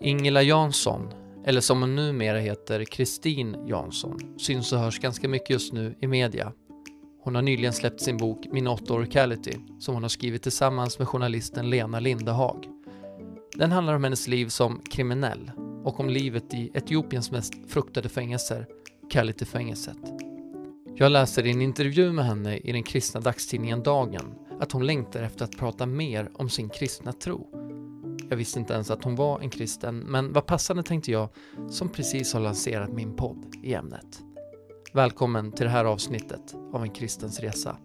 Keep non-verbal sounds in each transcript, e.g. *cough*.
Ingela Jansson, eller som hon numera heter Kristin Jansson, syns och hörs ganska mycket just nu i media. Hon har nyligen släppt sin bok Min åtta år som hon har skrivit tillsammans med journalisten Lena Lindehag. Den handlar om hennes liv som kriminell och om livet i Etiopiens mest fruktade fängelser, Kality-fängelset. Jag läser i en intervju med henne i den kristna dagstidningen Dagen att hon längtar efter att prata mer om sin kristna tro. Jag visste inte ens att hon var en kristen, men vad passande tänkte jag som precis har lanserat min podd i ämnet. Välkommen till det här avsnittet av En kristens resa.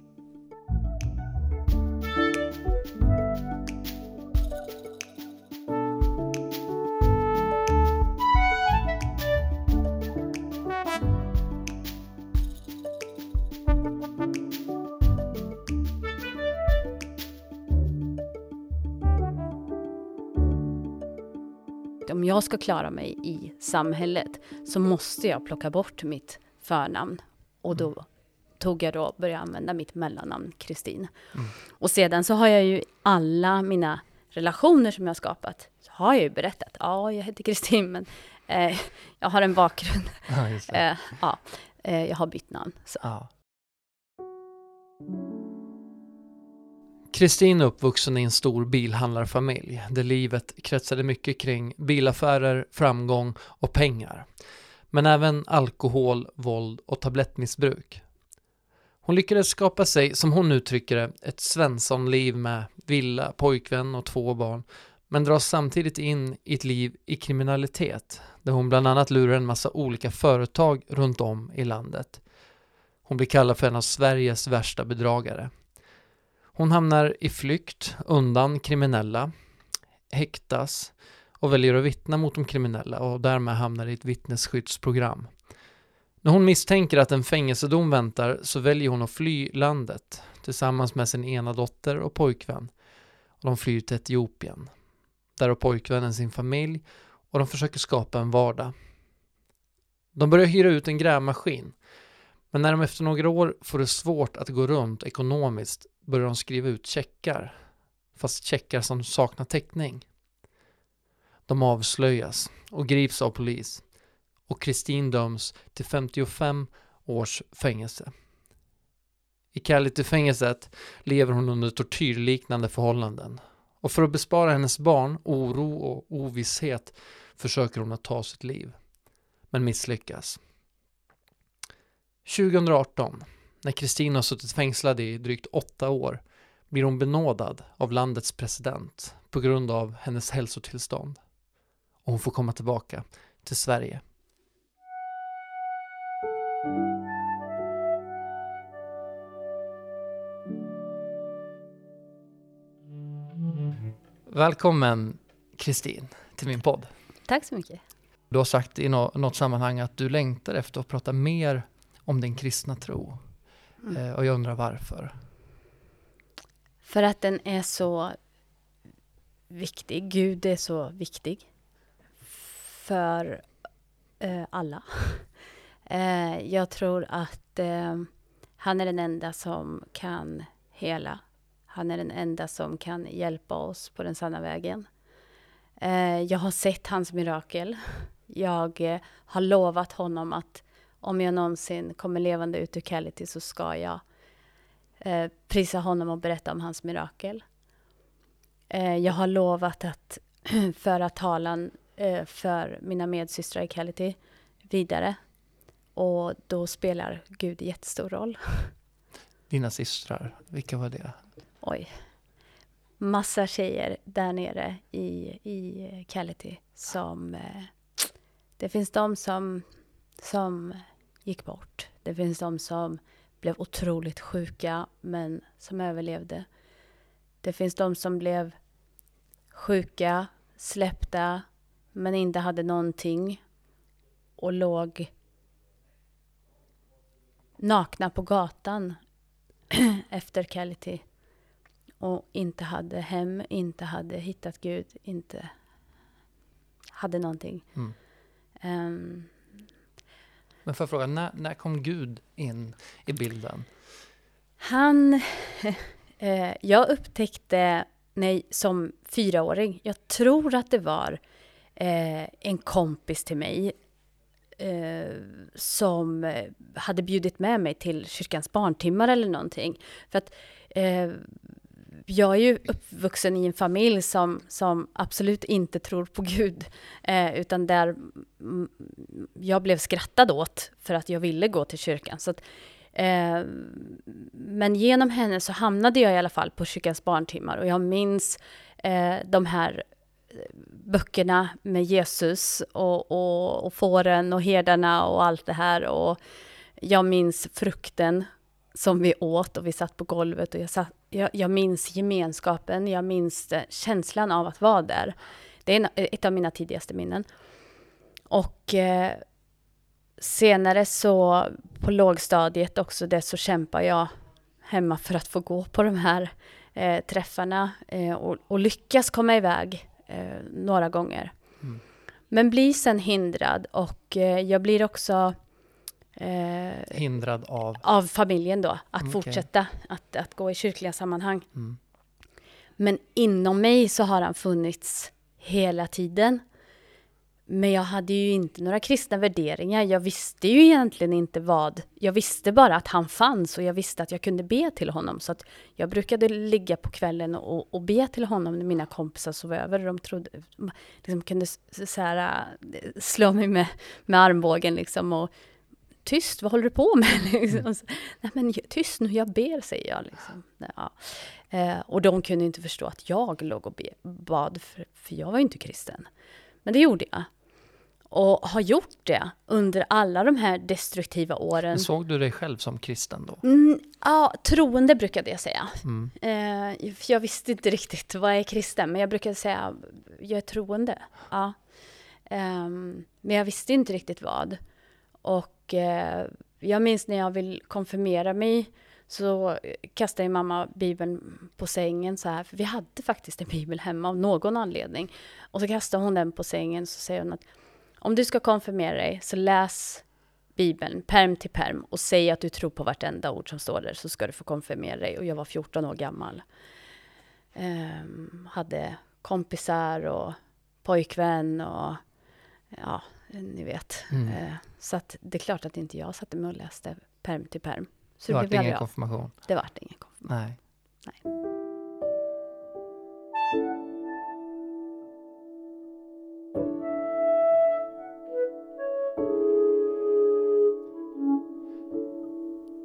Jag ska klara mig i samhället så måste jag plocka bort mitt förnamn. Och då tog jag då, började använda mitt mellannamn Kristin. Mm. Och sedan så har jag ju alla mina relationer som jag har skapat, så har jag ju berättat, ja, jag heter Kristin, men eh, jag har en bakgrund. *laughs* Ja. Eh, ja, eh, jag har bytt namn. Så. Ja. Kristin är uppvuxen i en stor bilhandlarfamilj där livet kretsade mycket kring bilaffärer, framgång och pengar. Men även alkohol, våld och tablettmissbruk. Hon lyckades skapa sig, som hon uttrycker det, ett Svenssonliv med villa, pojkvän och två barn men dras samtidigt in i ett liv i kriminalitet där hon bland annat lurar en massa olika företag runt om i landet. Hon blir kallad för en av Sveriges värsta bedragare. Hon hamnar i flykt undan kriminella, häktas och väljer att vittna mot de kriminella och därmed hamnar i ett vittnesskyddsprogram. När hon misstänker att en fängelsedom väntar så väljer hon att fly landet tillsammans med sin ena dotter och pojkvän. Och de flyr till Etiopien. Där har pojkvännen sin familj och de försöker skapa en vardag. De börjar hyra ut en grävmaskin men när de efter några år får det svårt att gå runt ekonomiskt börjar de skriva ut checkar, fast checkar som saknar täckning. De avslöjas och grips av polis och Kristin döms till 55 års fängelse. I Callity-fängelset lever hon under tortyrliknande förhållanden och för att bespara hennes barn oro och ovisshet försöker hon att ta sitt liv, men misslyckas. 2018, när Kristin har suttit fängslad i drygt åtta år, blir hon benådad av landets president på grund av hennes hälsotillstånd. Och hon får komma tillbaka till Sverige. Välkommen Kristin till min podd. Tack så mycket. Du har sagt i nå- något sammanhang att du längtar efter att prata mer om din kristna tro. Mm. Eh, och jag undrar varför. För att den är så viktig. Gud är så viktig. För eh, alla. *laughs* eh, jag tror att eh, han är den enda som kan hela. Han är den enda som kan hjälpa oss på den sanna vägen. Eh, jag har sett hans mirakel. Jag eh, har lovat honom att om jag någonsin kommer levande ut ur Cality så ska jag eh, prisa honom och berätta om hans mirakel. Eh, jag har lovat att *clears throat* föra talan eh, för mina medsystrar i Cality vidare. Och då spelar Gud jättestor roll. *laughs* Dina systrar, vilka var det? Oj. Massa tjejer där nere i, i Cality som... Eh, det finns de som, som gick bort. Det finns de som blev otroligt sjuka men som överlevde. Det finns de som blev sjuka, släppta men inte hade någonting och låg nakna på gatan *clears throat* efter Cality och inte hade hem, inte hade hittat Gud, inte hade någonting. Mm. Ehm, men får jag fråga, när, när kom Gud in i bilden? Han... *laughs* Eh, jag upptäckte nej, som fyraåring, jag tror att det var eh, en kompis till mig eh, som hade bjudit med mig till kyrkans barntimmar eller någonting. För att eh, jag är ju uppvuxen i en familj som, som absolut inte tror på Gud, eh, utan där jag blev skrattad åt för att jag ville gå till kyrkan. Så att, eh, men genom henne så hamnade jag i alla fall på kyrkans barntimmar och jag minns eh, de här eh, böckerna med Jesus och, och, och fåren och herdarna och allt det här. Och jag minns frukten som vi åt och vi satt på golvet och jag, satt, jag, jag minns gemenskapen, jag minns känslan av att vara där. Det är en, ett av mina tidigaste minnen. Och eh, senare så på lågstadiet också det så kämpar jag hemma för att få gå på de här eh, träffarna eh, och, och, lyckas komma iväg eh, några gånger. Mm. Men blir sen hindrad och eh, jag blir också eh, Hindrad av? Av familjen då, att okay. fortsätta att, att gå i kyrkliga sammanhang. Mm. Men inom mig så har han funnits hela tiden. Men jag hade ju inte några kristna värderingar. Jag visste ju egentligen inte vad. Jag visste bara att han fanns och jag visste att jag kunde be till honom. Så att jag brukade ligga på kvällen och, och be till honom när mina kompisar sov över. De trodde, liksom kunde så här, slå mig med, med armbågen liksom och tyst, vad håller du på med? *laughs* liksom. Mm. Nej men tyst nu, jag ber, säger jag. Liksom. Ja. Eh, och de kunde inte förstå att jag låg och be, bad, för, för jag var ju inte kristen. Men det gjorde jag. Och har gjort det under alla de här destruktiva åren. Men såg du dig själv som kristen då? Mm, ja, troende brukade jag säga. Mm. Eh, jag visste inte riktigt vad är kristen, men jag brukade säga jag är troende. Ja. Eh, men jag visste inte riktigt vad. Och eh, jag minns när jag vill konfirmera mig så kastade mamma Bibeln på sängen så här, för vi hade faktiskt en bibel hemma av någon anledning. Och så kastade hon den på sängen så säger hon att om du ska konfirmera dig så läs Bibeln, perm till perm och säg att du tror på vartenda ord som står där så ska du få konfirmera dig. Och jag var 14 år gammal. Um, hade kompisar och pojkvän och ja, ni vet. Mm. Uh, så att det är klart att inte jag satte mig och läste perm till perm. Så det vart ingen konfirmation? Det vart ingen konfirmation. Nej. Nej.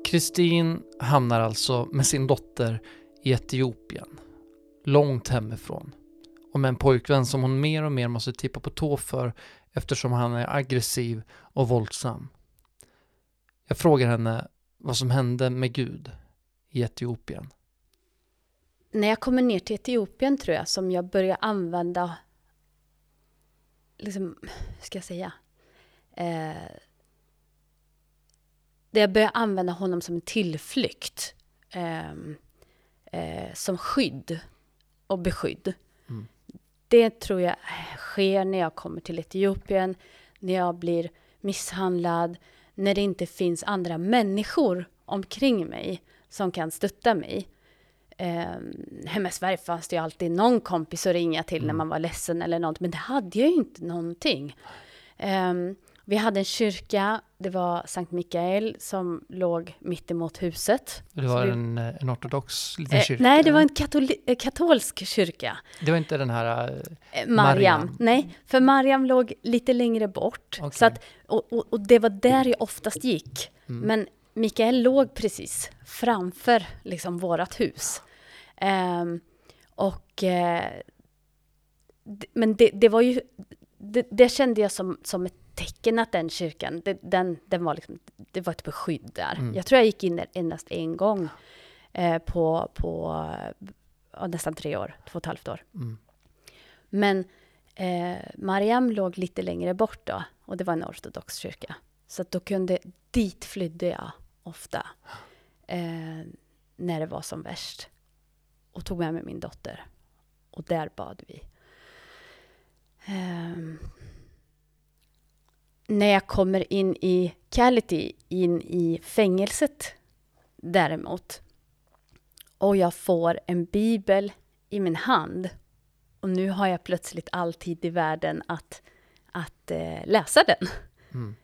Kristin hamnar alltså med sin dotter i Etiopien, långt hemifrån och med en pojkvän som hon mer och mer måste tippa på tå för eftersom han är aggressiv och våldsam. Jag frågar henne vad som hände med Gud i Etiopien. När jag kommer ner till Etiopien tror jag som jag börjar använda, liksom, hur ska jag säga, eh, där jag börjar använda honom som en tillflykt. Eh, eh, som skydd och beskydd. Det tror jag sker när jag kommer till Etiopien, när jag blir misshandlad, när det inte finns andra människor omkring mig som kan stötta mig. Eh, hemma i Sverige fanns det ju alltid någon kompis att ringa till mm. när man var ledsen eller något, men det hade jag ju inte någonting. Um, vi hade en kyrka, det var Sankt Mikael som låg mitt emot huset. Det var vi, en, eh, en ortodox liten eh, kyrka? Nej, det var en katoli, eh, katolsk kyrka. Det var inte den här eh, Mariam. Mariam. Nej, för Mariam låg lite längre bort. Okay. Så att, och, och, och, det var där jag oftast gick. Mm. Men Mikael låg precis framför liksom vårat hus. Och eh, men det, det var ju, det, det, kände jag som, som ett tecken att den kyrkan, det, den, den var liksom, det var ett beskydd där. Mm. Jag tror jag gick in där endast en gång eh, på, på ja, nästan tre år, två och ett halvt år. Mm. Men eh, Mariam låg lite längre bort då, och det var en ortodox kyrka. Så då kunde, dit flydde jag ofta eh, när det var som värst. Och tog med mig min dotter. Och där bad vi. Um, när jag kommer in i Cality, in i fängelset däremot, och jag får en bibel i min hand, och nu har jag plötsligt all tid i världen att, att eh, läsa den. Mm.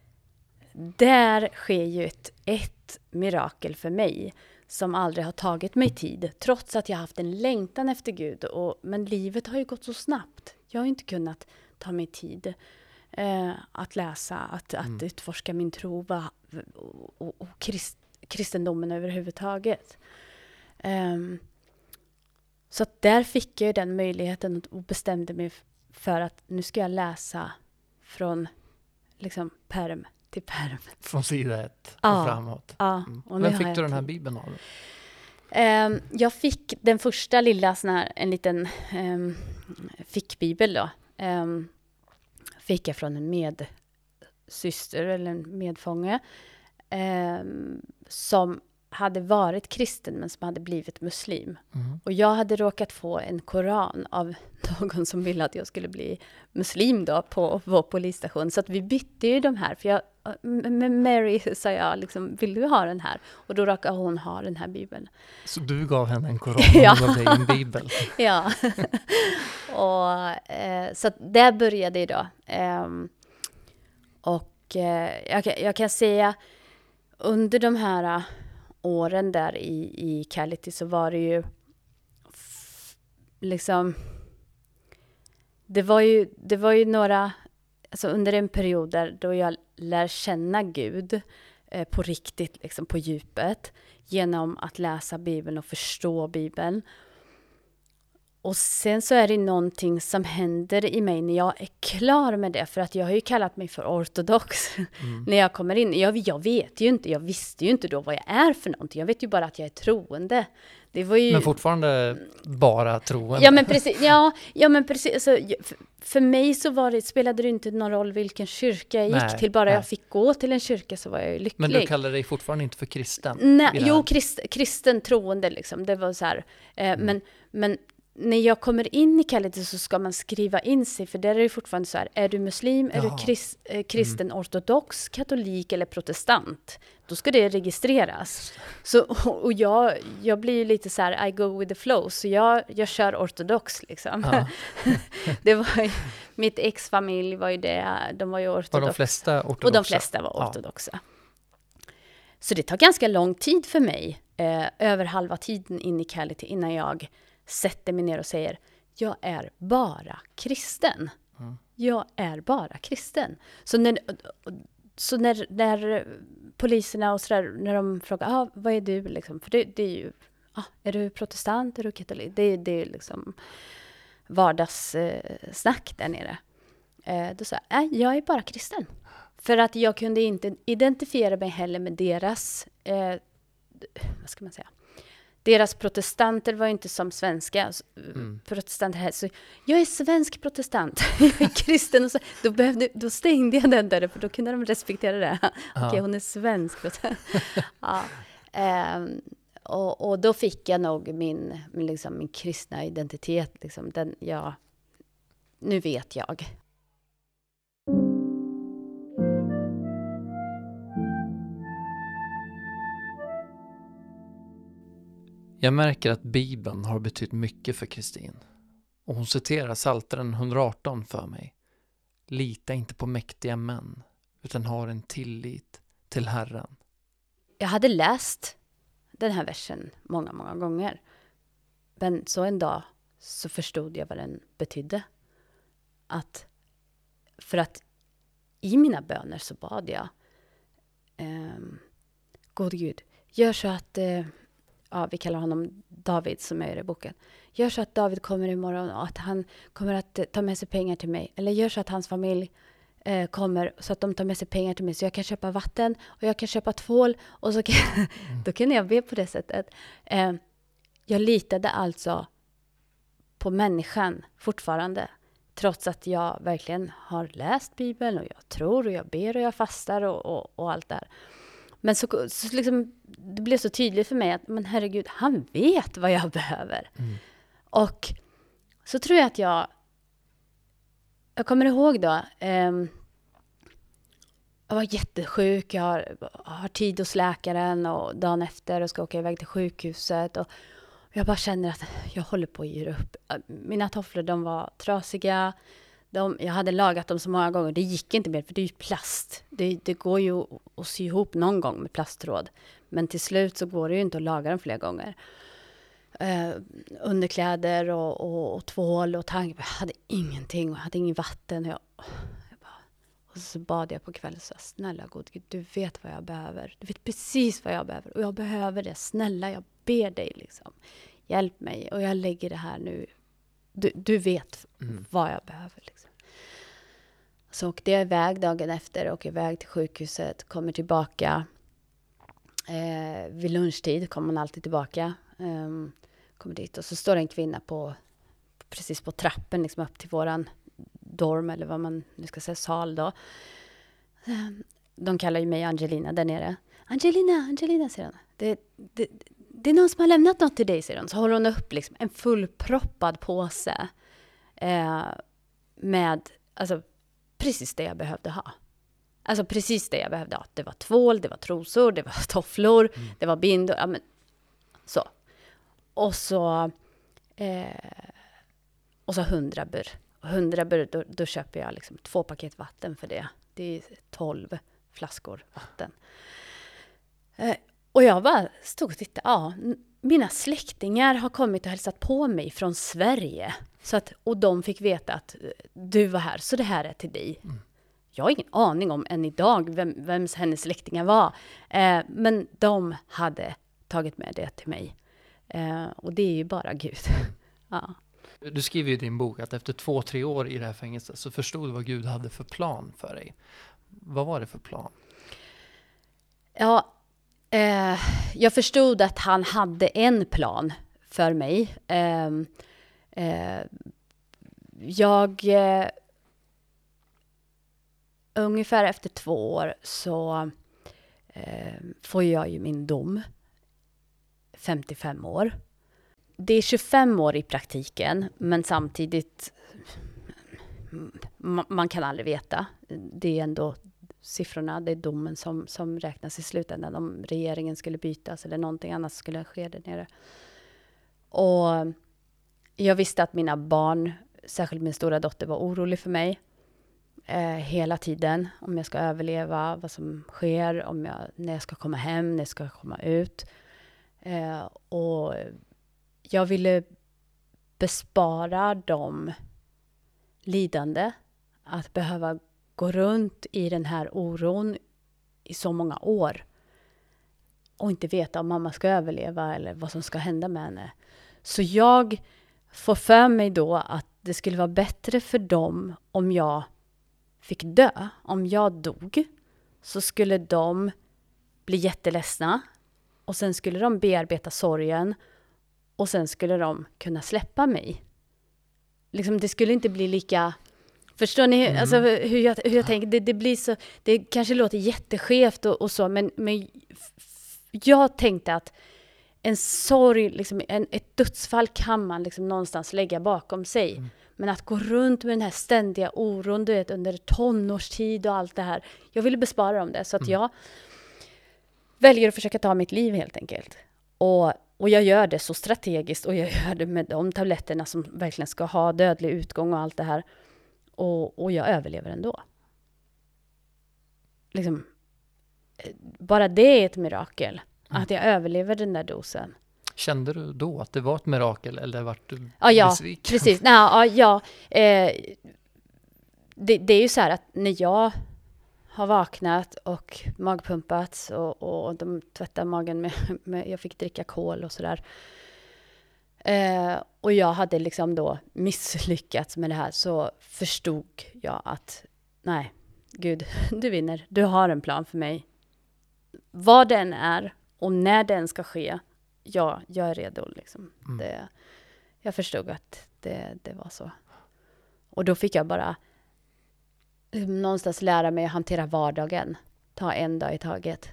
Där sker ju ett, ett mirakel för mig som aldrig har tagit mig tid, trots att jag haft en längtan efter Gud. Och, men livet har ju gått så snabbt. Jag har inte kunnat ta mig tid eh, att läsa, att, att Mm. utforska min tro va, och, och, och krist, kristendomen överhuvudtaget. Ehm, så att där fick jag den möjligheten och bestämde mig för att nu ska jag läsa från liksom perm till perm. Från sida ett Ja. och framåt. Ja, Mm. och nu Vem fick du den här bibeln av? Ehm, jag fick den första lilla sån här, en liten um, fickbibel då. Ehm, fick jag från en medsyster eller en medfånge. som hade varit kristen men som hade blivit muslim. Mm. Och jag hade råkat få en koran av *laughs* någon som ville att jag skulle bli muslim då på vår polisstation. Så att vi bytte ju de här. För jag, Mary sa jag liksom, vill du ha den här? Och då råkade hon ha den här bibeln. Så du gav henne en koran *laughs* Ja. och gav dig en bibel? *laughs* Ja. *laughs* och, eh, så där började det då. Ehm, och eh, jag, kan- jag kan säga under de här eh, åren där i, i Cality så var det ju liksom det var ju, det var ju några, alltså under en period där då jag lär känna Gud eh, på riktigt, liksom på djupet, genom att läsa Bibeln och förstå Bibeln. Och sen så är det någonting som händer i mig när jag är klar med det, för att jag har ju kallat mig för ortodox *laughs* Mm. när jag kommer in. Jag, jag vet ju inte, jag visste ju inte då vad jag är för någonting. Jag vet ju bara att jag är troende. Det var ju... Men fortfarande bara troende? Ja men precis, ja, ja men precis. Alltså, för, mig så var det, spelade det inte någon roll vilken kyrka jag gick Nej, till. Bara nej. jag fick gå till en kyrka så var jag ju lycklig. Men du kallar dig fortfarande inte för kristen? Nej, jo, krist, kristen troende liksom. Det var så här. Eh, Mm. men, men när jag kommer in i Kalite så ska man skriva in sig, för där är det fortfarande så här, är du muslim, är Jaha. Mm. du krist, eh, kristen ortodox, katolik eller protestant? Då ska det registreras. Så, och jag, jag blir ju lite så här, I go with the flow, så jag, jag kör ortodox liksom. Ja. *laughs* det var ju, mitt ex-familj var ju det, de var ju Var ortodoxa. de flesta ortodoxa? Och de flesta var Ja. ortodoxa. Så det tar ganska lång tid för mig, eh, över halva tiden in i Cality, innan jag sätter mig ner och säger jag är bara kristen. Mm. Jag är bara kristen. Så när, så när, när poliserna och sådär, när de frågar ah, vad är du? Liksom, för det, det är ju, ah, är du protestant, är du katolik? Det, det är liksom vardagssnack där nere. Eh, då sa jag, nej, jag är bara kristen. För att jag kunde inte identifiera mig heller med deras, eh, vad ska man säga, deras protestanter var inte som svenska Mm. protestanter här. Så jag är svensk protestant, *laughs* jag är kristen. Och så, då, behövde, då stängde jag den där, för då kunde de respektera det. *laughs* Ja. Okej, hon är svensk. *laughs* ja. Ehm, och, och då fick jag nog min, min, liksom, min kristna identitet. Liksom, den, ja, nu vet jag. Jag märker att Bibeln har betytt mycket för Kristin. Och hon citerar Psaltaren 118 för mig. Lita inte på mäktiga män, utan har en tillit till Herren. Jag hade läst den här versen många, många gånger. Men så en dag så förstod jag vad den betydde. Att, för att i mina böner så bad jag Eh, God Gud, gör så att, eh, ja vi kallar honom David som är i boken. Gör så att David kommer imorgon och att han kommer att eh, ta med sig pengar till mig. Eller gör så att hans familj eh, kommer så att de tar med sig pengar till mig så jag kan köpa vatten och jag kan köpa tvål och så kan, *laughs* då kan jag be på det sättet. Eh, jag litade alltså på människan fortfarande. Trots att jag verkligen har läst Bibeln och jag tror och jag ber och jag fastar och, och, och allt där. Men så, så liksom, det blev så tydligt för mig att men herregud, han vet vad jag *laughs* behöver. Mm. Och så tror jag att jag... Jag kommer ihåg då... ehm, jag var jättesjuk, jag har, har tid hos läkaren och dagen efter och ska åka iväg till sjukhuset. Och Jag bara känner att jag håller på att ge upp. Mina tofflor, de var trasiga. De, jag hade lagat dem så många gånger, det gick inte mer för det är ju plast. Det, det går ju att sy ihop någon gång med plasttråd. Men till slut så går det ju inte att laga dem fler gånger. Eh, underkläder och, och, och tvål och tang. Jag hade ingenting och jag hade ingen vatten. Jag, jag bara, och så bad jag på kvällen så snälla gode Gud, du vet vad jag behöver. Du vet precis vad jag behöver och jag behöver det. Snälla, jag ber dig liksom. Hjälp mig och jag lägger det här nu. Du, du vet mm. vad jag behöver. Liksom. Så åkte jag iväg dagen efter, åker iväg till sjukhuset, kommer tillbaka. Eh, vid lunchtid kommer man alltid tillbaka. Um, kommer dit och så står det en kvinna på precis på trappen liksom upp till våran dorm eller vad man nu ska säga, sal då. Um, de kallar ju mig Angelina där nere. Angelina, Angelina, säger hon. Det, det, det är någon som har lämnat något till dig, säger hon. Så håller hon upp liksom en fullproppad påse eh, med alltså, precis det jag behövde ha. Alltså precis det jag behövde ha. Det var tvål, det var trosor, det var *laughs* tofflor, mm. det var bindor. Ja, men, så. Och så, eh, och så hundra bur. Och hundra bur, då, då, köper jag liksom två paket vatten för det. Det är tolv flaskor vatten. Eh, och jag bara stod och tittade. Ja, mina släktingar har kommit och hälsat på mig från Sverige. Så att, och de fick veta att eh, du var här, så det här är till dig. Mm. Jag har ingen aning om än idag vem, vems hennes släktingar var. Eh, men de hade tagit med det till mig. Eh, och det är ju bara Gud. *laughs* ja. Du skriver i din bok att efter två, tre år i det här fängelset så förstod du vad Gud hade för plan för dig. Vad var det för plan? Ja, eh, jag förstod att han hade en plan för mig. Eh, eh, jag... Eh, ungefär efter två år så eh, får jag ju min dom 55 år. Det är 25 år i praktiken, men samtidigt mm, man kan aldrig veta. Det är ändå siffrorna, det är domen som, som räknas i slutändan om regeringen skulle bytas eller någonting annat skulle ske där nere. Och jag visste att mina barn, särskilt min stora dotter, var orolig för mig eh, hela tiden. Om jag ska överleva, vad som sker, om jag, när jag ska komma hem, när jag ska komma ut. Eh, och jag ville bespara dem lidande. Att behöva gå runt i den här oron i så många år. Och inte veta om mamma ska överleva eller vad som ska hända med henne. Så jag får för mig då att det skulle vara bättre för dem om jag fick dö. Om jag dog så skulle de bli jätteledsna och sen skulle de bearbeta sorgen och sen skulle de kunna släppa mig. Liksom, det skulle inte bli lika... Förstår ni mm. alltså, hur jag, hur jag tänker? Det, det, blir så... Det kanske låter jätteskevt och, och så, men, men jag tänkte att en sorg, liksom, en, ett dödsfall kan man liksom någonstans lägga bakom sig. Mm. Men att gå runt med den här ständiga oron, du vet, under tonårstid och allt det här. Jag ville bespara dem det, så att mm. jag väljer att försöka ta mitt liv helt enkelt. Och, och jag gör det så strategiskt och jag gör det med de tabletterna som verkligen ska ha dödlig utgång och allt det här. Och, och jag överlever ändå. Liksom, eh, bara det är ett mirakel. Mm. Att jag överlever den där dosen. Kände du då att det var ett mirakel eller vart du ja, ja, besviken? Precis. Nej, ja, ja. Eh, det, det, är ju så här att när jag har vaknat och magpumpats och, och de tvättade magen med, *laughs* med jag fick dricka kol och sådär. Eh, och jag hade liksom då misslyckats med det här så förstod jag att nej, Gud, *laughs* du vinner. Du har en plan för mig. Vad den är och när den ska ske, ja, jag är redo. Liksom. Mm. Det, jag förstod att det, det var så. Och då fick jag bara någonstans lära mig att hantera vardagen. Ta en dag i taget.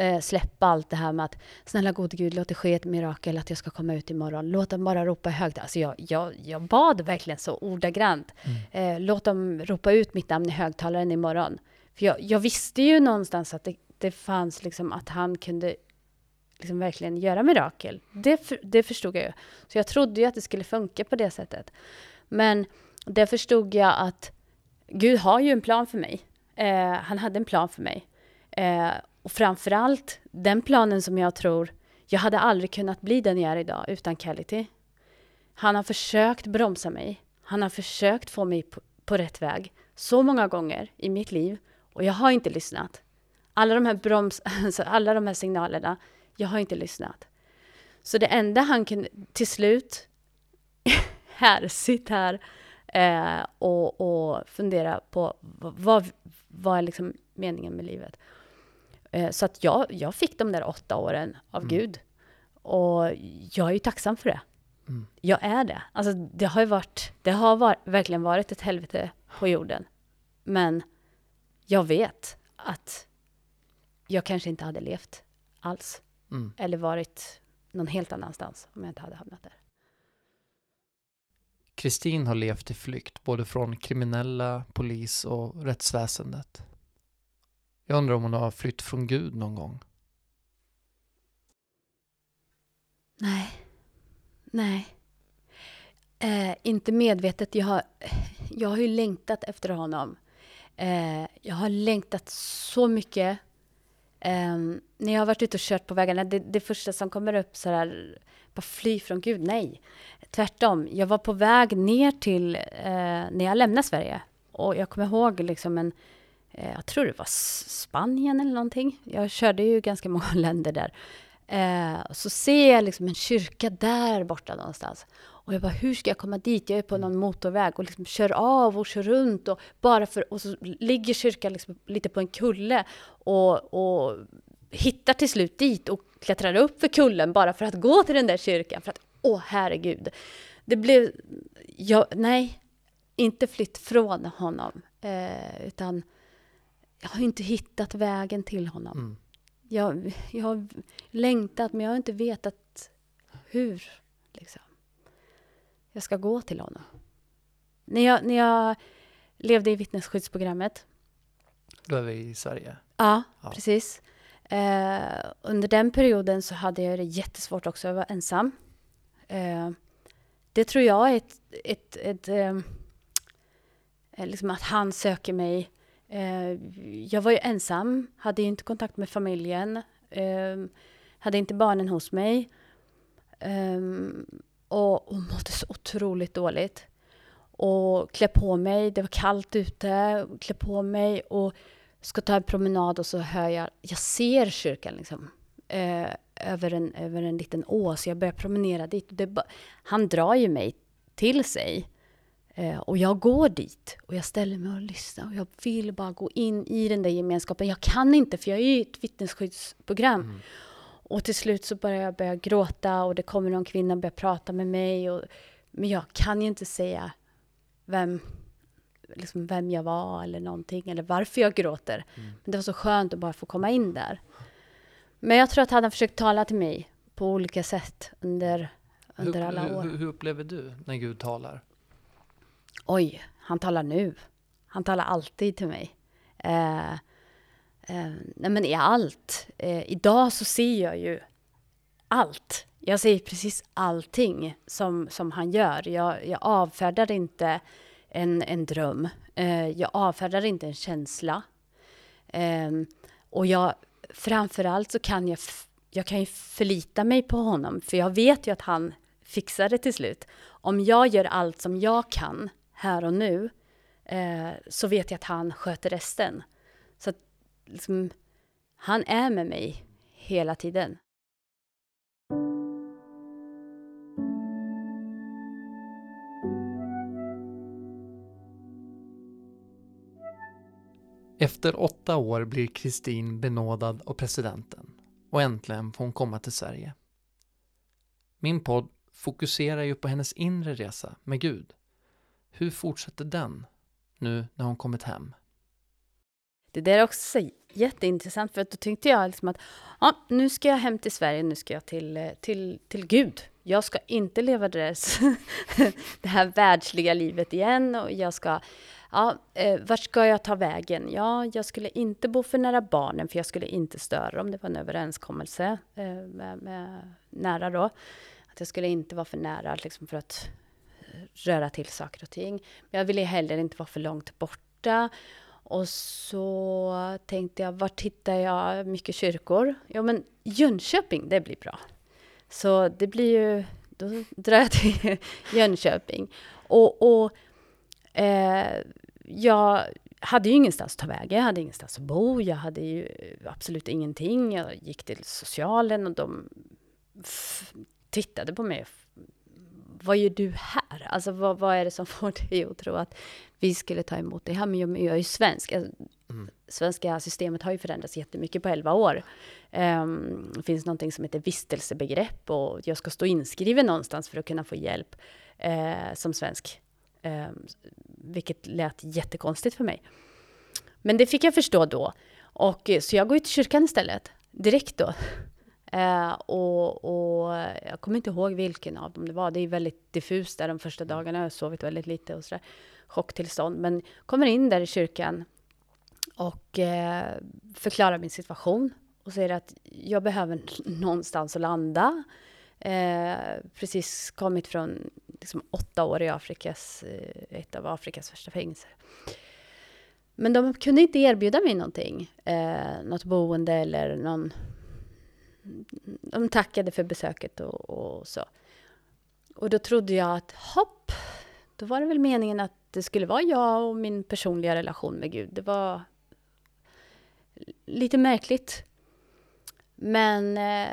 Eh, släppa allt det här med att snälla gode gud, låt det ske ett mirakel att jag ska komma ut imorgon. Låt dem bara ropa högt. Alltså jag, jag, jag bad verkligen så ordagrant. Mm. Eh, låt dem ropa ut mitt namn i högtalaren imorgon. För jag, jag visste ju någonstans att det, det fanns liksom att han kunde liksom verkligen göra mirakel. Det, för, det förstod jag ju. Så jag trodde ju att det skulle funka på det sättet. Men det förstod jag att Gud har ju en plan för mig. Eh, han hade en plan för mig. Eh, och framförallt den planen som jag tror, jag hade aldrig kunnat bli den jag är idag utan Kality. Han har försökt bromsa mig. Han har försökt få mig på, på rätt väg så många gånger i mitt liv och jag har inte lyssnat. Alla de här broms, *laughs* alltså alla de här signalerna, jag har inte lyssnat. Så det enda han kunde, till slut, *laughs* här, sitt här eh, och, och fundera på vad, vad är liksom meningen med livet. Eh, så att jag, jag fick de där åtta åren av mm. Gud. Och jag är ju tacksam för det. Mm. Jag är det. Alltså det har ju varit, det har var, verkligen varit ett helvete på jorden. Men jag vet att jag kanske inte hade levt alls. Mm. Eller varit någon helt annanstans om jag inte hade hamnat där. Kristin har levt i flykt både från kriminella, polis och rättsväsendet. Jag undrar om hon har flytt från Gud någon gång? Nej. Nej. Eh, inte medvetet. Jag har, jag har ju längtat efter honom. Eh, jag har längtat så mycket. Eh, när jag har varit ute och kört på vägarna, det, det första som kommer upp så här, bara fly från Gud, nej. Tvärtom, jag var på väg ner till, eh, när jag lämnade Sverige. Och jag kommer ihåg liksom en, eh, jag tror det var Spanien eller någonting. Jag körde ju ganska många *laughs* länder där. Eh, så ser jag liksom en kyrka där borta någonstans. Och jag bara, hur ska jag komma dit? Jag är på någon motorväg och liksom kör av och kör runt. Och, bara för, och så ligger kyrkan liksom lite på en kulle. Och, och hittar till slut dit och klättrar upp för kullen bara för att gå till den där kyrkan. För att, åh herregud. Det blev, jag, nej, inte flytt från honom. Eh, utan jag har inte hittat vägen till honom. Mm. Jag, jag har längtat, men jag har inte vetat hur. Liksom. Jag ska gå till honom. När jag, när jag levde i vittnesskyddsprogrammet. Då är vi i Sverige? Ja, ja. precis. Eh, under den perioden så hade jag det jättesvårt också. Jag var ensam. Eh, det tror jag är ett... ett, ett eh, liksom att han söker mig Eh, Eh, jag var ju ensam, hade inte kontakt med familjen, eh, hade inte barnen hos mig. Eh, och, och mådde så otroligt dåligt. Och klä på mig, det var kallt ute, klä på mig och ska ta en promenad och så hör jag, jag ser kyrkan liksom. Eh, över, en, över en liten å, så jag börjar promenera dit. Det, han drar ju mig till sig. Eh, och jag går dit och jag ställer mig och lyssnar och jag vill bara gå in i den där gemenskapen. Jag kan inte för jag är i ett vittnesskyddsprogram. Mm. Och till slut så börjar jag börja gråta och det kommer någon kvinna och börjar prata med mig. Och, men jag kan ju inte säga vem, liksom vem jag var eller någonting eller varför jag gråter. Mm. Men det var så skönt att bara få komma in där. Men jag tror att han har försökt tala till mig på olika sätt under, under hur, alla år. Hur, hur upplever du när Gud talar? Oj, han talar nu. Han talar alltid till mig. Eh, eh, nej men i allt. Eh, idag så ser jag ju allt. Jag ser precis allting som, som han gör. Jag, jag avfärdar inte en, en dröm. Eh, jag avfärdar inte en känsla. Ehm, och jag, framförallt så kan jag, jag kan ju förlita mig på honom, för jag vet ju att han fixar det till slut. Om jag gör allt som jag kan, här och nu, eh, så vet jag att han sköter resten. Så att liksom, han är med mig hela tiden. Efter åtta år blir Kristin benådad av presidenten och äntligen får hon komma till Sverige. Min podd fokuserar ju på hennes inre resa med Gud hur fortsätter den nu när hon kommit hem? Det där är också jätteintressant, för att då tänkte jag liksom att ja, nu ska jag hem till Sverige, nu ska jag till, eh, till, till Gud. Jag ska inte leva det, *laughs* det här världsliga livet igen och jag ska ja, eh, vart ska jag ta vägen? Ja, jag skulle inte bo för nära barnen, för jag skulle inte störa dem. Det var en överenskommelse eh, med, med nära då. Att jag skulle inte vara för nära, liksom för att röra till saker och ting. Men jag ville heller inte vara för långt borta. Och så tänkte jag, vart hittar jag mycket kyrkor? Ja, men Jönköping, det blir bra. Så det blir ju, då drar jag till *laughs* Jönköping. Och, och eh, jag hade ju ingenstans att ta vägen, jag hade ingenstans att bo, jag hade ju absolut ingenting. Jag gick till socialen och de tittade på mig. Vad gör du här? Alltså vad, vad är det som *laughs* får dig att tro att vi skulle ta emot dig här? Men jag, jag är ju svensk. Alltså, mm. Svenska systemet har ju förändrats jättemycket på 11 år. Um, det finns någonting som heter vistelsebegrepp och jag ska stå inskriven någonstans för att kunna få hjälp uh, som svensk. Um, vilket lät jättekonstigt för mig. Men det fick jag förstå då. Och, så jag går ju till kyrkan istället, direkt då. Uh, och, och, jag kommer inte ihåg vilken av dem det var. Det är väldigt diffust där de första dagarna. Jag har sovit väldigt lite och sådär. Chocktillstånd. Men kommer in där i kyrkan och uh, förklarar min situation och säger att jag behöver någonstans att landa. Eh, precis kommit från liksom, åtta år i Afrikas, eh, ett av Afrikas värsta fängelser. Men de kunde inte erbjuda mig någonting, eh, något boende eller någon... De tackade för besöket och, och så. Och då trodde jag att hopp, då var det väl meningen att det skulle vara jag och min personliga relation med Gud. Det var lite märkligt. Men eh,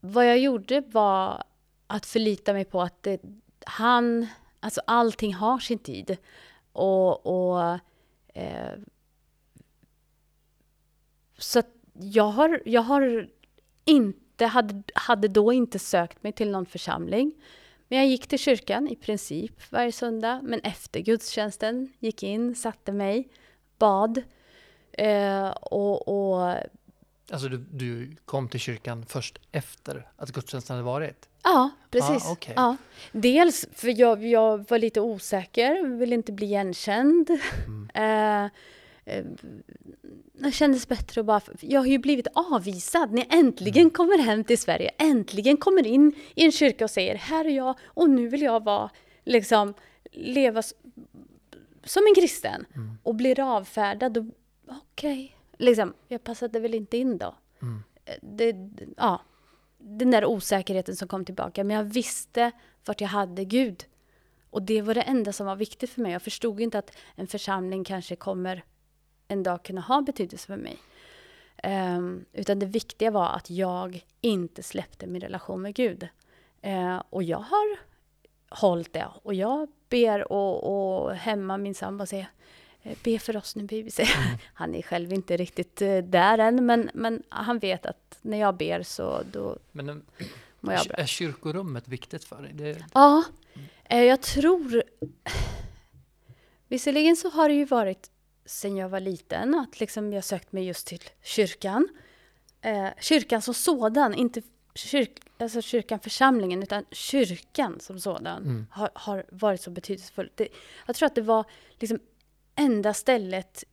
vad jag gjorde var att förlita mig på att det, han, alltså allting har sin tid. Och, och eh, så att jag har, jag har inte, hade, hade då inte sökt mig till någon församling. Men jag gick till kyrkan i princip varje söndag. Men efter gudstjänsten gick in, satte mig, bad. Eh, och, och Alltså du, du, kom till kyrkan först efter att gudstjänsten hade varit? Ja, precis. Ah, okay. ja. Dels för jag, jag var lite osäker, ville inte bli igenkänd. Mm. Eh, eh, det kändes bättre att bara... Jag har ju blivit avvisad när jag äntligen mm. kommer hem till Sverige. Äntligen kommer in i en kyrka och säger här är jag och nu vill jag vara, liksom, leva som en kristen. Mm. Och blir avfärdad. Okej. Okay liksom, jag passade väl inte in då. Mm. Det, ja, den där osäkerheten som kom tillbaka. Men jag visste vart jag hade Gud. Och det var det enda som var viktigt för mig. Jag förstod inte att en församling kanske kommer en dag kunna ha betydelse för mig. Um, utan det viktiga var att jag inte släppte min relation med Gud. Uh, och jag har hållit det. Och jag ber och, och hemma min sambo säger Eh, be för oss nu BBC. *laughs* Mm. Han är själv inte riktigt eh, där än, men, men han vet att när jag ber så då men, eh, mår jag bra. Är kyrkorummet viktigt för dig? Det... Ja, jag tror... Visserligen så har det ju varit sen jag var liten att liksom jag sökt mig just till kyrkan. Eh, kyrkan som sådan, inte kyrk, alltså kyrkan församlingen, utan kyrkan som sådan mm. har, har, varit så betydelsefull. Det, jag tror att det var liksom enda stället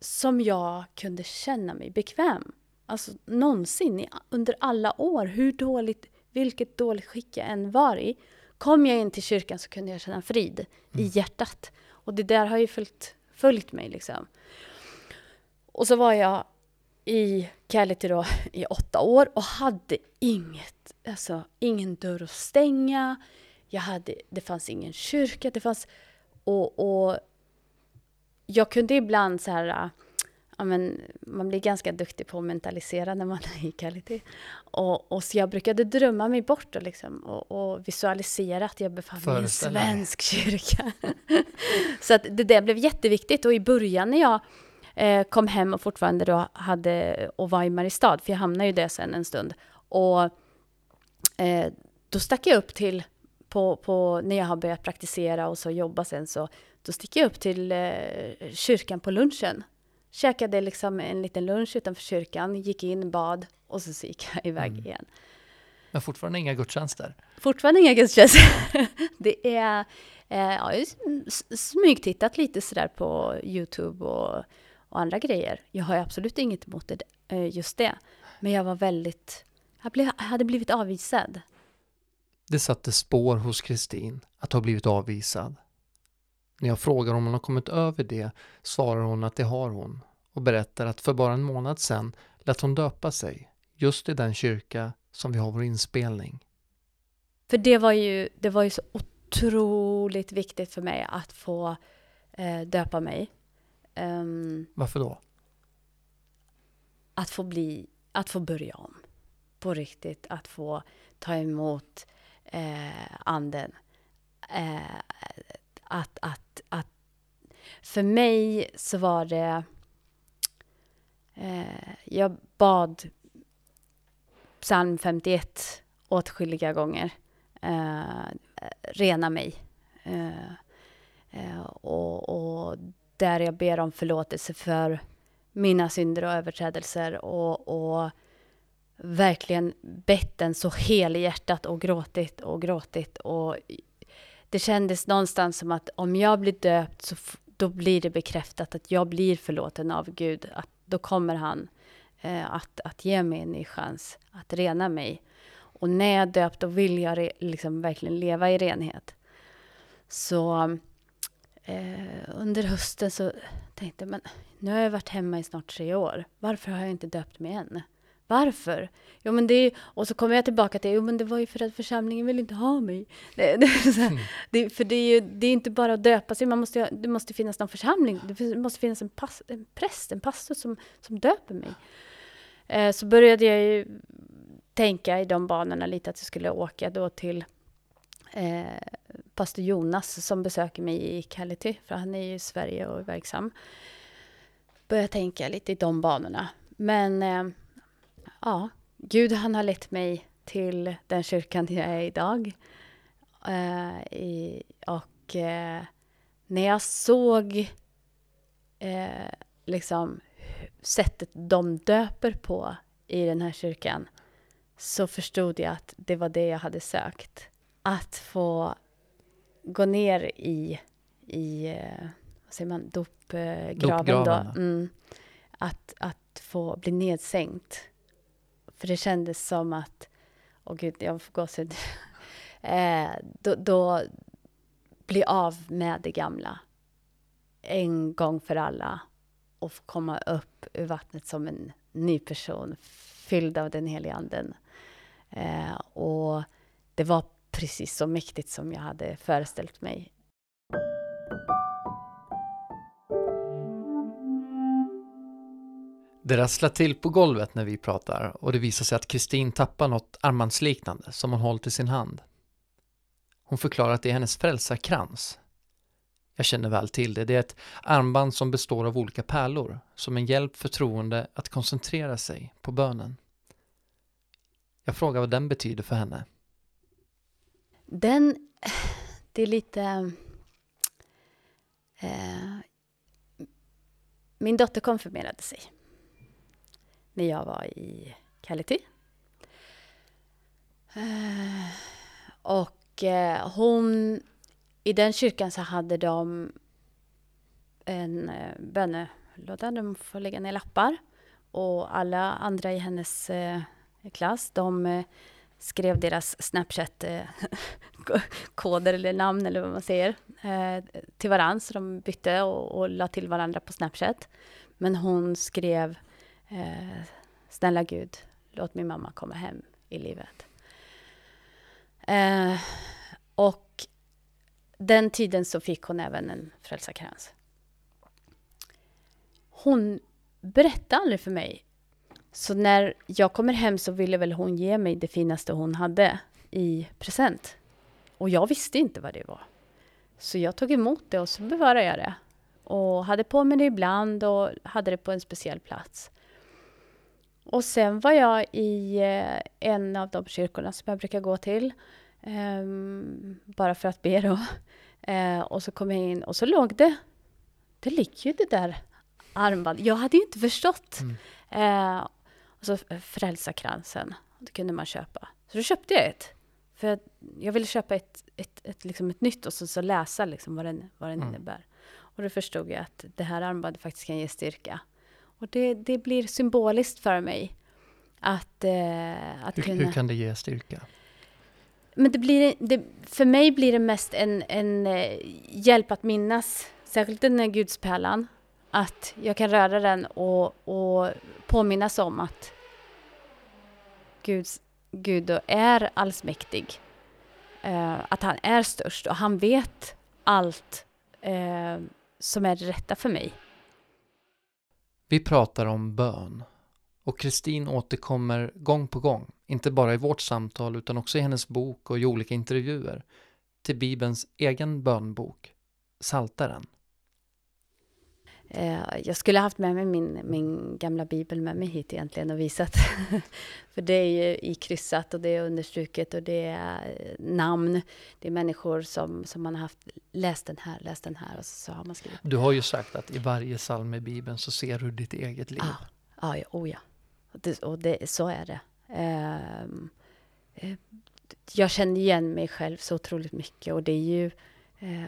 som jag kunde känna mig bekväm. Alltså någonsin under alla år, hur dåligt, vilket dåligt skick jag än var i. Kom jag in till kyrkan så kunde jag känna frid mm. i hjärtat. Och det där har ju följt, följt mig liksom. Och så var jag i Kality då i åtta år och hade inget, alltså ingen dörr att stänga. Jag hade, det fanns ingen kyrka, det fanns, och, och jag kunde ibland så här, ja, men man blir ganska duktig på att mentalisera när man är i kvalitet. Och, och så jag brukade drömma mig bort och, liksom, och, och visualisera att jag befann mig i en svensk kyrka. *laughs* så att det där blev jätteviktigt och i början när jag eh, kom hem och fortfarande då hade och var i Mariestad, för jag hamnade ju där sen en stund. Och eh, då stack jag upp till, på, på, när jag har börjat praktisera och så jobba sen så då sticker jag upp till eh, kyrkan på lunchen. Käkade liksom en liten lunch utanför kyrkan, gick in, bad och så gick jag *laughs* iväg mm. igen. Men fortfarande inga gudstjänster? Fortfarande inga gudstjänster. *laughs* det är Eh, jag har smygtittat lite sådär på Youtube och, och, andra grejer. Jag har absolut inget emot det, eh, just det. Men jag var väldigt, jag, blev, jag hade blivit avvisad. Det satte spår hos Kristin att ha blivit avvisad. När jag frågar om hon har kommit över det svarar hon att det har hon och berättar att för bara en månad sedan lät hon döpa sig just i den kyrka som vi har vår inspelning. För det var ju, det var ju så otroligt viktigt för mig att få eh, döpa mig. Um, Varför då? Att få bli, att få börja om. På riktigt, att få ta emot eh, anden. Eh, att, att, att för mig så var det... Eh, jag bad psalm 51 åtskilliga gånger. Eh, rena mig. Eh, eh, och, och, där jag ber om förlåtelse för mina synder och överträdelser och, och verkligen bett den så helhjärtat och gråtit och gråtit och det kändes någonstans som att om jag blir döpt så då blir det bekräftat att jag blir förlåten av Gud. Att då kommer han eh, att, att ge mig en ny chans att rena mig. Och när jag är döpt, då vill jag re, liksom verkligen leva i renhet. Så eh, under hösten så tänkte jag, men nu har jag varit hemma i snart tre år. Varför har jag inte döpt mig än? Varför? Jo, men det är, och så kommer jag tillbaka till, jo men det var ju för att församlingen vill inte ha mig. *laughs* Det, det, här, mm. det, för det är ju det är inte bara att döpa sig, man måste, det måste finnas någon församling, det måste finnas en, pass, en präst, en pastor som, som döper mig. Eh, så började jag ju tänka i de banorna lite att jag skulle åka då till eh, pastor Jonas som besöker mig i Kality, för han är ju i Sverige och verksam. Började tänka lite i de banorna. Men eh, ja, Gud han har lett mig till den kyrkan jag är idag. Uh, i, och uh, när jag såg uh, liksom sättet de döper på i den här kyrkan så förstod jag att det var det jag hade sökt. Att få gå ner i, i vad säger man, dopgraven. Dopgraven. Då. Mm. Att, att få bli nedsänkt för det kändes som att, åh gud, jag får gåshud. *laughs* eh, då, då bli av med det gamla. En gång för alla. Och få komma upp ur vattnet som en ny person, fylld av den heliga anden. Eh, och det var precis så mäktigt som jag hade föreställt mig. Det rasslar till på golvet när vi pratar och det visar sig att Kristin tappar något armbandsliknande som hon hållit i sin hand. Hon förklarar att det är hennes frälsarkrans. Jag känner väl till det. Det är ett armband som består av olika pärlor som en hjälp för troende att koncentrera sig på bönen. Jag frågar vad den betyder för henne. Den, det är lite... Eh, min dotter konfirmerade sig när jag var i Kality. Eh, och eh, hon, i den kyrkan så hade de en eh, bönelåda, de får lägga ner lappar. Och alla andra i hennes klass, de skrev deras Snapchat-koder *laughs* eller namn eller vad man säger till varandra. Så de bytte och, och la till varandra på Snapchat. Men hon skrev Eh, snälla Gud, låt min mamma komma hem i livet. Eh, och den tiden så fick hon även en frälsarkrans. Hon berättade aldrig för mig. Så när jag kommer hem så ville väl hon ge mig det finaste hon hade i present. Och jag visste inte vad det var. Så jag tog emot det och så bevarade jag det. Och hade på mig det ibland och hade det på en speciell plats. Och sen var jag i eh, en av de kyrkorna som jag brukar gå till. Um, bara för att be då. Uh, *laughs* och så kom jag in och så låg det, det ligger ju det där armbandet. Jag hade ju inte förstått. Mm. Uh, och så Frälsarkransen, det kunde man köpa. Så då köpte jag ett. för jag, jag ville köpa ett, ett, ett, liksom ett nytt och så, så läsa liksom vad den, vad den Mm. innebär. Och då förstod jag att det här armbandet faktiskt kan ge styrka. Och det, det blir symboliskt för mig att, eh, att Hur, kunna... hur kan det ge styrka? Men det blir, det, för mig blir det mest en, en eh, hjälp att minnas, särskilt den här gudspärlan, att jag kan röra den och, och påminnas om att Gud då är allsmäktig. Eh, att han är störst och han vet allt eh, som är det rätta för mig. Vi pratar om bön. Och Kristin återkommer gång på gång, inte bara i vårt samtal utan också i hennes bok och i olika intervjuer, till Bibelns egen bönbok, Saltaren. Eh, jag skulle haft med mig min, min gamla bibel med mig hit egentligen och visat. *laughs* För det är ju ikryssat och det är understruket och det är eh, namn. Det är människor som, som man har haft, läst den här, läst den här och så, så har man skrivit. Du har ju sagt att i varje psalm i Bibeln så ser du ditt eget liv. Ja, ja, ja, oh ja. Och, det, och det, så är det. Eh, jag känner igen mig själv så otroligt mycket och det är ju... Eh,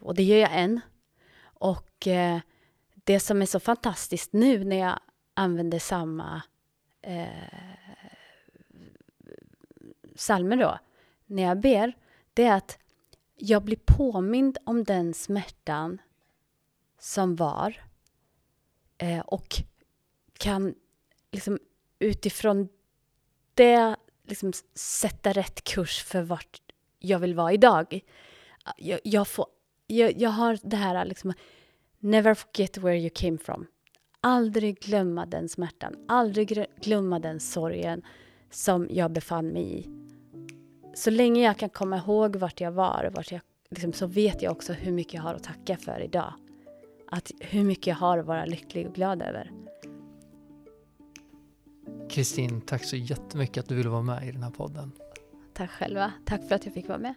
och det gör jag än. Och eh, det som är så fantastiskt nu när jag använder samma eh, psalmer då, när jag ber, det är att jag blir påmind om den smärtan som var eh, och kan liksom utifrån det liksom sätta rätt kurs för vart jag vill vara idag. Jag, jag, får, jag, jag har det här liksom, never forget where you came from. Aldrig glömma den smärtan, aldrig glömma den sorgen som jag befann mig i. Så länge jag kan komma ihåg vart jag var, och vart jag, liksom, så vet jag också hur mycket jag har att tacka för idag. Att hur mycket jag har att vara lycklig och glad över. Kristin, tack så jättemycket att du ville vara med i den här podden. Tack själva. Tack för att jag fick vara med.